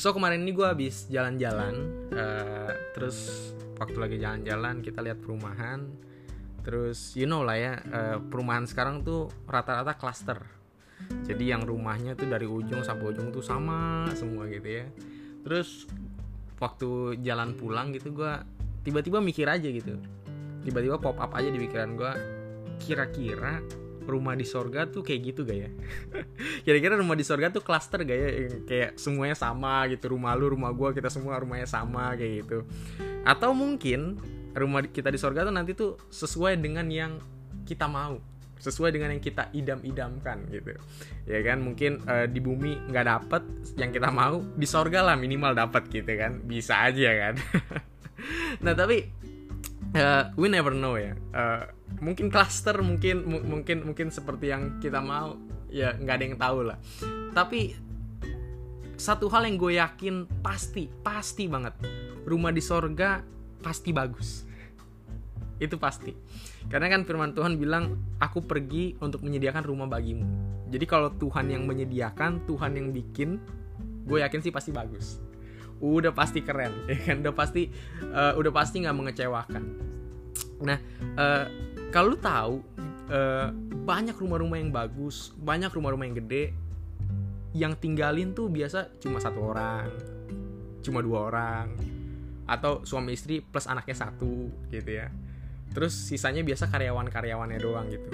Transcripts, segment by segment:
So kemarin ini gue habis jalan-jalan, uh, terus waktu lagi jalan-jalan kita lihat perumahan, terus you know lah ya uh, perumahan sekarang tuh rata-rata cluster. Jadi yang rumahnya tuh dari ujung sampai ujung tuh sama semua gitu ya. Terus waktu jalan pulang gitu gue tiba-tiba mikir aja gitu, tiba-tiba pop up aja di pikiran gue, kira-kira rumah di sorga tuh kayak gitu gak ya? Kira-kira rumah di sorga tuh cluster gak ya? Kayak semuanya sama gitu, rumah lu, rumah gua, kita semua rumahnya sama kayak gitu. Atau mungkin rumah kita di sorga tuh nanti tuh sesuai dengan yang kita mau sesuai dengan yang kita idam-idamkan gitu ya kan mungkin uh, di bumi nggak dapet yang kita mau di sorga lah minimal dapat gitu kan bisa aja kan nah tapi uh, we never know ya. Uh, mungkin cluster mungkin mungkin mungkin seperti yang kita mau ya nggak ada yang tahu lah. Tapi satu hal yang gue yakin pasti pasti banget. Rumah di sorga pasti bagus. Itu pasti. Karena kan firman Tuhan bilang aku pergi untuk menyediakan rumah bagimu. Jadi kalau Tuhan yang menyediakan Tuhan yang bikin gue yakin sih pasti bagus udah pasti keren ya kan? Udah pasti uh, udah pasti nggak mengecewakan. Nah uh, kalau lu tahu uh, banyak rumah-rumah yang bagus banyak rumah-rumah yang gede yang tinggalin tuh biasa cuma satu orang cuma dua orang atau suami istri plus anaknya satu gitu ya. Terus sisanya biasa karyawan-karyawannya doang gitu.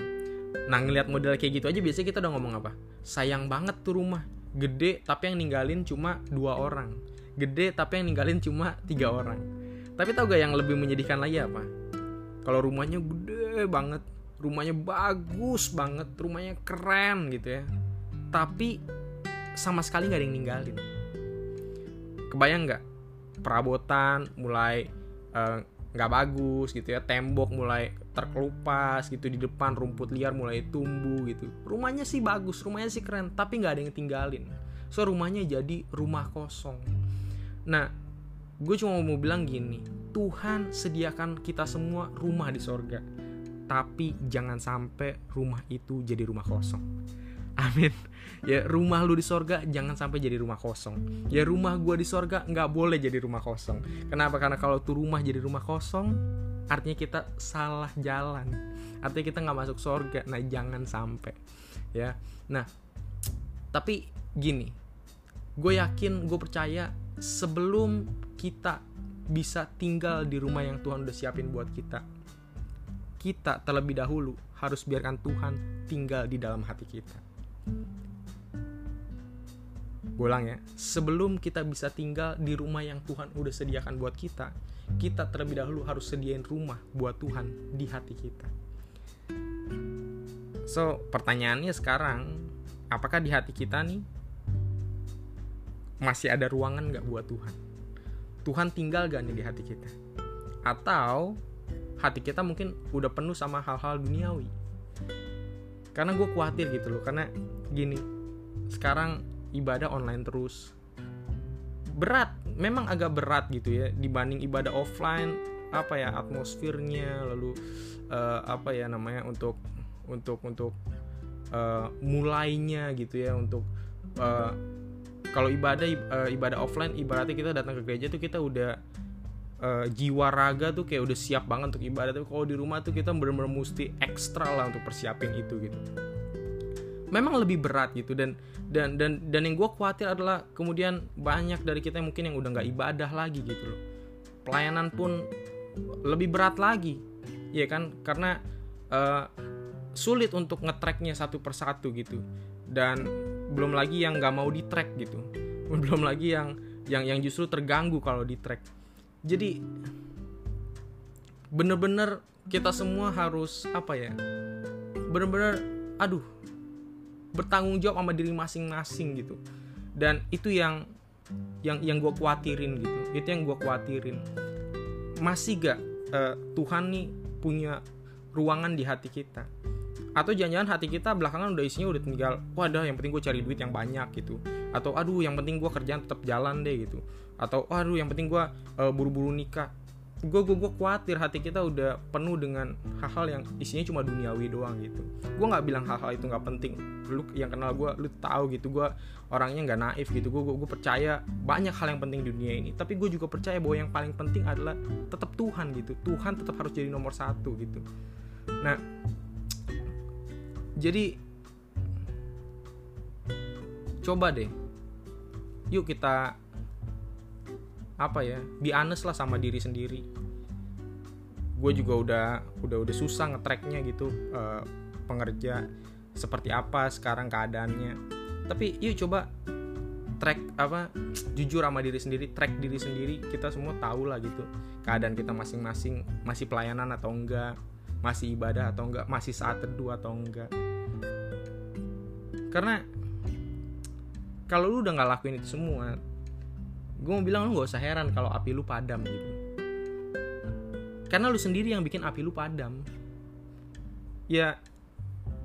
Nah ngelihat model kayak gitu aja biasanya kita udah ngomong apa? Sayang banget tuh rumah gede tapi yang ninggalin cuma dua orang gede tapi yang ninggalin cuma tiga orang. Tapi tau gak yang lebih menyedihkan lagi apa? Kalau rumahnya gede banget rumahnya bagus banget rumahnya keren gitu ya. Tapi sama sekali nggak ada yang ninggalin. Kebayang nggak perabotan mulai eh, nggak uh, bagus gitu ya. Tembok mulai terkelupas gitu di depan rumput liar mulai tumbuh gitu. Rumahnya sih bagus rumahnya sih keren tapi nggak ada yang tinggalin. So rumahnya jadi rumah kosong nah gue cuma mau bilang gini Tuhan sediakan kita semua rumah di sorga. Tapi jangan sampai rumah itu jadi rumah kosong. Amin. Ya rumah lu di sorga jangan sampai jadi rumah kosong. Ya rumah gue di sorga nggak boleh jadi rumah kosong. Kenapa? Karena kalau tuh rumah jadi rumah kosong artinya kita salah jalan. Artinya kita nggak masuk sorga. Nah jangan sampai. Ya. Nah tapi gini gue yakin gue percaya sebelum kita bisa tinggal di rumah yang Tuhan udah siapin buat kita. Kita terlebih dahulu harus biarkan Tuhan tinggal di dalam hati kita. Ulang ya, sebelum kita bisa tinggal di rumah yang Tuhan udah sediakan buat kita, kita terlebih dahulu harus sediain rumah buat Tuhan di hati kita. So, pertanyaannya sekarang, apakah di hati kita nih masih ada ruangan nggak buat Tuhan? Tuhan tinggal gak nih di hati kita? Atau hati kita mungkin udah penuh sama hal-hal duniawi? Karena gue khawatir gitu loh karena gini sekarang ibadah online terus. Berat memang agak berat gitu ya dibanding ibadah offline apa ya atmosfernya lalu uh, apa ya namanya untuk untuk untuk uh, mulainya gitu ya untuk uh, kalau ibadah uh, ibadah offline ibaratnya kita datang ke gereja tuh kita udah uh, jiwa raga tuh kayak udah siap banget untuk ibadah. Tapi kalau di rumah tuh kita benar-benar mesti ekstra lah untuk persiapin itu gitu. Memang lebih berat gitu dan dan dan dan yang gue khawatir adalah kemudian banyak dari kita yang mungkin yang udah nggak ibadah lagi gitu loh. Pelayanan pun lebih berat lagi ya kan? Karena uh, sulit untuk ngetracknya satu persatu gitu. Dan belum lagi yang nggak mau di track gitu. Belum lagi yang yang yang justru terganggu kalau di track. Jadi bener-bener kita semua harus apa ya bener-bener aduh bertanggung jawab sama diri masing-masing gitu. Dan itu yang yang yang gue khawatirin gitu. Itu yang gue khawatirin. Masih gak uh, Tuhan nih punya ruangan di hati kita atau jangan-jangan hati kita belakangan udah isinya udah tinggal wadah yang penting gue cari duit yang banyak gitu. Atau aduh yang penting gue kerjaan tetap jalan deh gitu. Atau aduh yang penting gue uh, buru-buru nikah. Gue gue gue khawatir hati kita udah penuh dengan hal-hal yang isinya cuma duniawi doang gitu. Gue nggak bilang hal-hal itu nggak penting. Lu yang kenal gue lu tahu gitu gue orangnya nggak naif gitu. Gue gue percaya banyak hal yang penting di dunia ini. Tapi gue juga percaya bahwa yang paling penting adalah tetap Tuhan gitu. Tuhan tetap harus jadi nomor satu gitu. Nah jadi coba deh. Yuk kita apa ya be lah sama diri sendiri. Gue juga udah udah udah susah ngetracknya gitu uh, pengerja seperti apa sekarang keadaannya. Tapi yuk coba track apa jujur sama diri sendiri track diri sendiri. Kita semua tahu lah gitu keadaan kita masing-masing. Masih pelayanan atau enggak? Masih ibadah atau enggak? Masih saat teduh atau enggak karena kalau lu udah nggak lakuin itu semua gue mau bilang lu gak usah heran kalau api lu padam gitu. Karena lu sendiri yang bikin api lu padam. Ya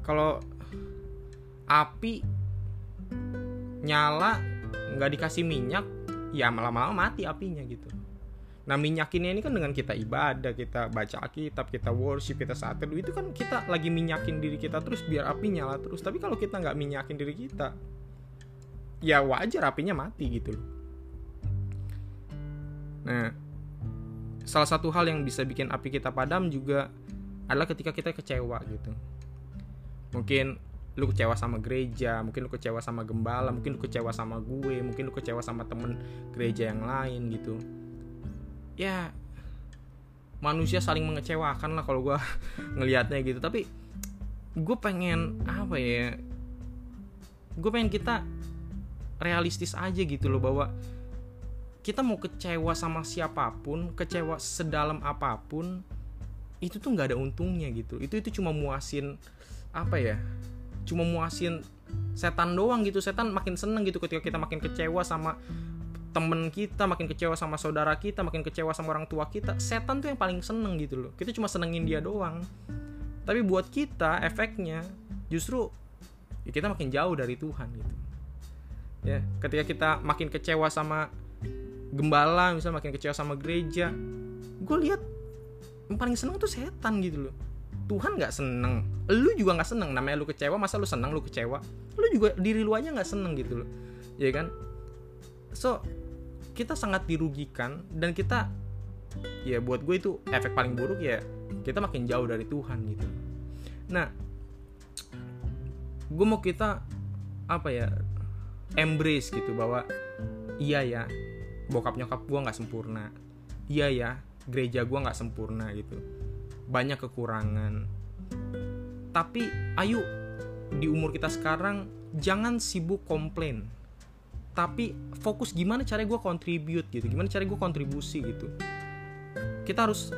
kalau api nyala nggak dikasih minyak ya malah-malah mati apinya gitu nah minyakinnya ini kan dengan kita ibadah kita baca kitab kita worship kita saat teduh itu kan kita lagi minyakin diri kita terus biar api nyala terus tapi kalau kita nggak minyakin diri kita ya wajar apinya mati gitu loh Nah, salah satu hal yang bisa bikin api kita padam juga adalah ketika kita kecewa gitu. Mungkin lu kecewa sama gereja, mungkin lu kecewa sama gembala, mungkin lu kecewa sama gue, mungkin lu kecewa sama temen gereja yang lain gitu. Ya, manusia saling mengecewakan lah kalau gue ngelihatnya gitu. Tapi gue pengen apa ya? Gue pengen kita realistis aja gitu loh bahwa kita mau kecewa sama siapa pun kecewa sedalam apa pun itu tuh nggak ada untungnya gitu itu itu cuma muasin apa ya cuma muasin setan doang gitu setan makin seneng gitu ketika kita makin kecewa sama temen kita makin kecewa sama saudara kita makin kecewa sama orang tua kita setan tuh yang paling seneng gitu loh. Kita cuma senengin dia doang. Tapi buat kita efeknya justru ya kita makin jauh dari Tuhan gitu. Ya ketika kita makin kecewa sama gembala misalnya makin kecewa sama gereja gue lihat yang paling seneng tuh setan gitu loh. Tuhan nggak seneng. Lu juga nggak seneng. Namanya lu kecewa masa lu seneng lu kecewa? Lu juga diri lu aja nggak seneng gitu loh. Ya kan? So kita sangat dirugikan dan kita ya buat gue itu efek paling buruk ya kita makin jauh dari Tuhan gitu. Nah gue mau kita apa ya embrace gitu bahwa iya ya bokap nyokap gue nggak sempurna. Iya ya gereja gue nggak sempurna gitu. Banyak kekurangan. Tapi ayo di umur kita sekarang jangan sibuk komplain tapi fokus gimana cara gue contribute gitu gimana cara gue kontribusi gitu. Kita harus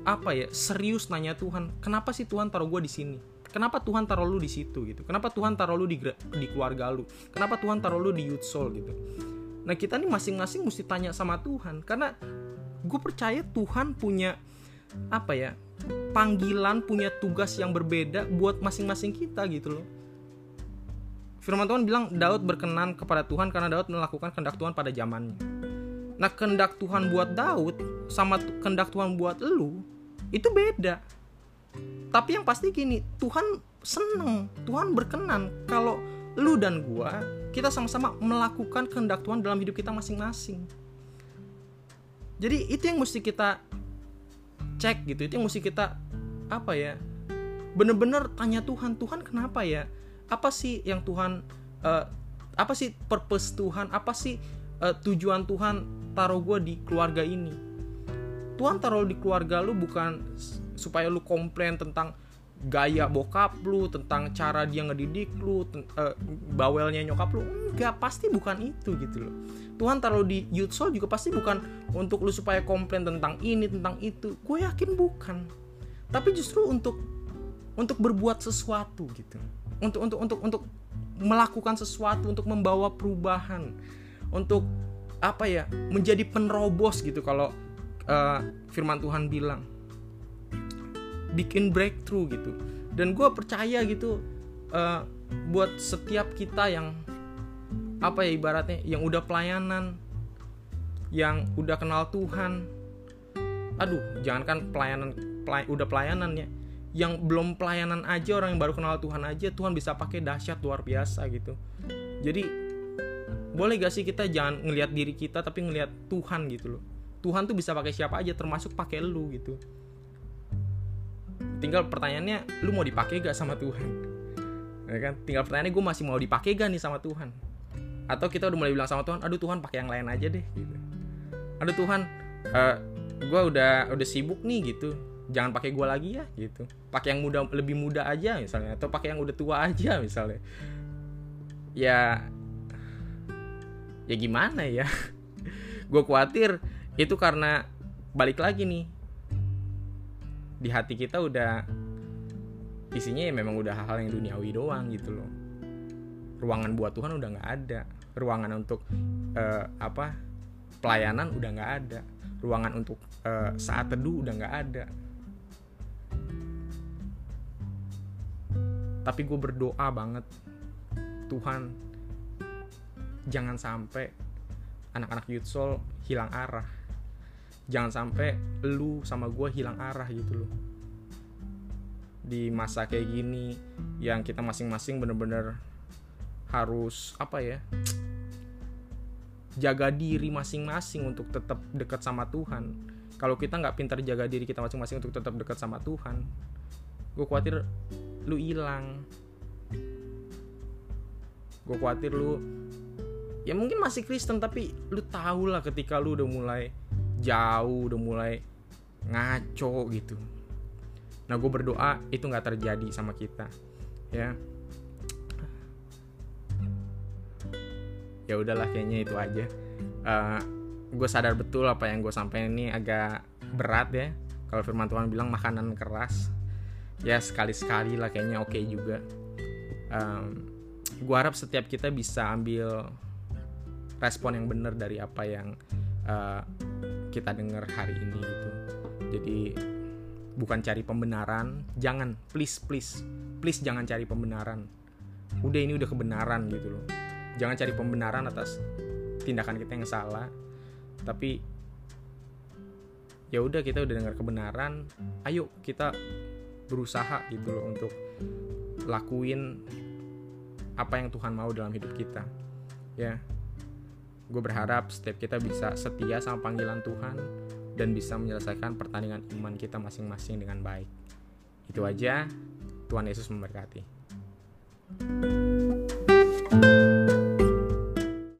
apa ya serius nanya Tuhan kenapa sih Tuhan taruh gue di sini? Kenapa Tuhan taruh lu di situ gitu? Kenapa Tuhan taruh lu di di keluarga lu? Kenapa Tuhan taruh lu di youth soul gitu? Nah kita nih masing-masing mesti tanya sama Tuhan karena gue percaya Tuhan punya apa ya panggilan punya tugas yang berbeda buat masing-masing kita gitu loh. Firman Tuhan bilang Daud berkenan kepada Tuhan karena Daud melakukan kehendak Tuhan pada zamannya. Nah kehendak Tuhan buat Daud sama kehendak Tuhan buat lu itu beda. Tapi yang pasti gini, Tuhan seneng, Tuhan berkenan kalau lu dan gua kita sama-sama melakukan kehendak Tuhan dalam hidup kita masing-masing. Jadi itu yang mesti kita cek gitu, itu yang mesti kita apa ya? Bener-bener tanya Tuhan, Tuhan kenapa ya? Apa sih yang Tuhan uh, apa sih purpose Tuhan? Apa sih uh, tujuan Tuhan taruh gue di keluarga ini? Tuhan taruh di keluarga lu bukan supaya lu komplain tentang gaya bokap lu tentang cara dia ngedidik lu uh, bawelnya nyokap lu enggak pasti bukan itu gitu loh Tuhan taruh di youth juga pasti bukan untuk lu supaya komplain tentang ini tentang itu gue yakin bukan tapi justru untuk untuk berbuat sesuatu gitu. Untuk untuk untuk untuk melakukan sesuatu untuk membawa perubahan untuk apa ya menjadi penerobos gitu kalau uh, firman Tuhan bilang. Bikin breakthrough gitu. Dan gue percaya gitu uh, buat setiap kita yang apa ya ibaratnya yang udah pelayanan yang udah kenal Tuhan. Aduh jangankan pelayanan pelay, udah pelayanannya yang belum pelayanan aja orang yang baru kenal Tuhan aja Tuhan bisa pakai dahsyat luar biasa gitu. Jadi boleh gak sih kita jangan ngelihat diri kita tapi ngelihat Tuhan gitu loh. Tuhan tuh bisa pakai siapa aja termasuk pakai lu gitu. Tinggal pertanyaannya lu mau dipakai gak sama Tuhan? Ya kan? Tinggal pertanyaannya gue masih mau dipakai gak nih sama Tuhan? Atau kita udah mulai bilang sama Tuhan aduh Tuhan pakai yang lain aja deh gitu. Aduh Tuhan uh, eh, gue udah udah sibuk nih gitu jangan pakai gue lagi ya gitu. Pakai yang muda lebih muda aja misalnya atau pakai yang udah tua aja misalnya. Ya ya gimana ya? Gue khawatir itu karena balik lagi nih di hati kita udah isinya ya memang udah hal-hal yang duniawi doang gitu loh. Ruangan buat Tuhan udah nggak ada. Ruangan untuk uh, apa pelayanan udah nggak ada. Ruangan untuk uh, saat teduh udah nggak ada tapi gue berdoa banget Tuhan jangan sampai anak-anak youth soul hilang arah. Jangan sampai lu sama gue hilang arah gitu loh. Di masa kayak gini yang kita masing-masing bener-bener harus apa ya jaga diri masing-masing untuk tetap dekat sama Tuhan. Kalau kita nggak pintar jaga diri kita masing-masing untuk tetap dekat sama Tuhan gue khawatir lu hilang. Gue khawatir lu ya mungkin masih Kristen tapi lu tau lah ketika lu udah mulai jauh udah mulai ngaco gitu. Nah gue berdoa itu nggak terjadi sama kita ya. Ya udahlah kayaknya itu aja. Uh, eh, gue sadar betul apa yang gue sampaikan ini agak berat ya. Kalau firman Tuhan bilang makanan keras ya sekali-sekali lah kayaknya oke okay juga. Um, gue harap setiap kita bisa ambil respon yang benar dari apa yang uh, kita dengar hari ini gitu. Jadi bukan cari pembenaran jangan please please please jangan cari pembenaran. Udah ini udah kebenaran gitu loh. Jangan cari pembenaran atas tindakan kita yang salah. Tapi ya udah kita udah dengar kebenaran ayo kita berusaha gitu loh untuk lakuin apa yang Tuhan mau dalam hidup kita. Ya gue berharap setiap kita bisa setia sama panggilan Tuhan dan bisa menyelesaikan pertandingan iman kita masing-masing dengan baik. Itu aja. Tuhan Yesus memberkati. thank you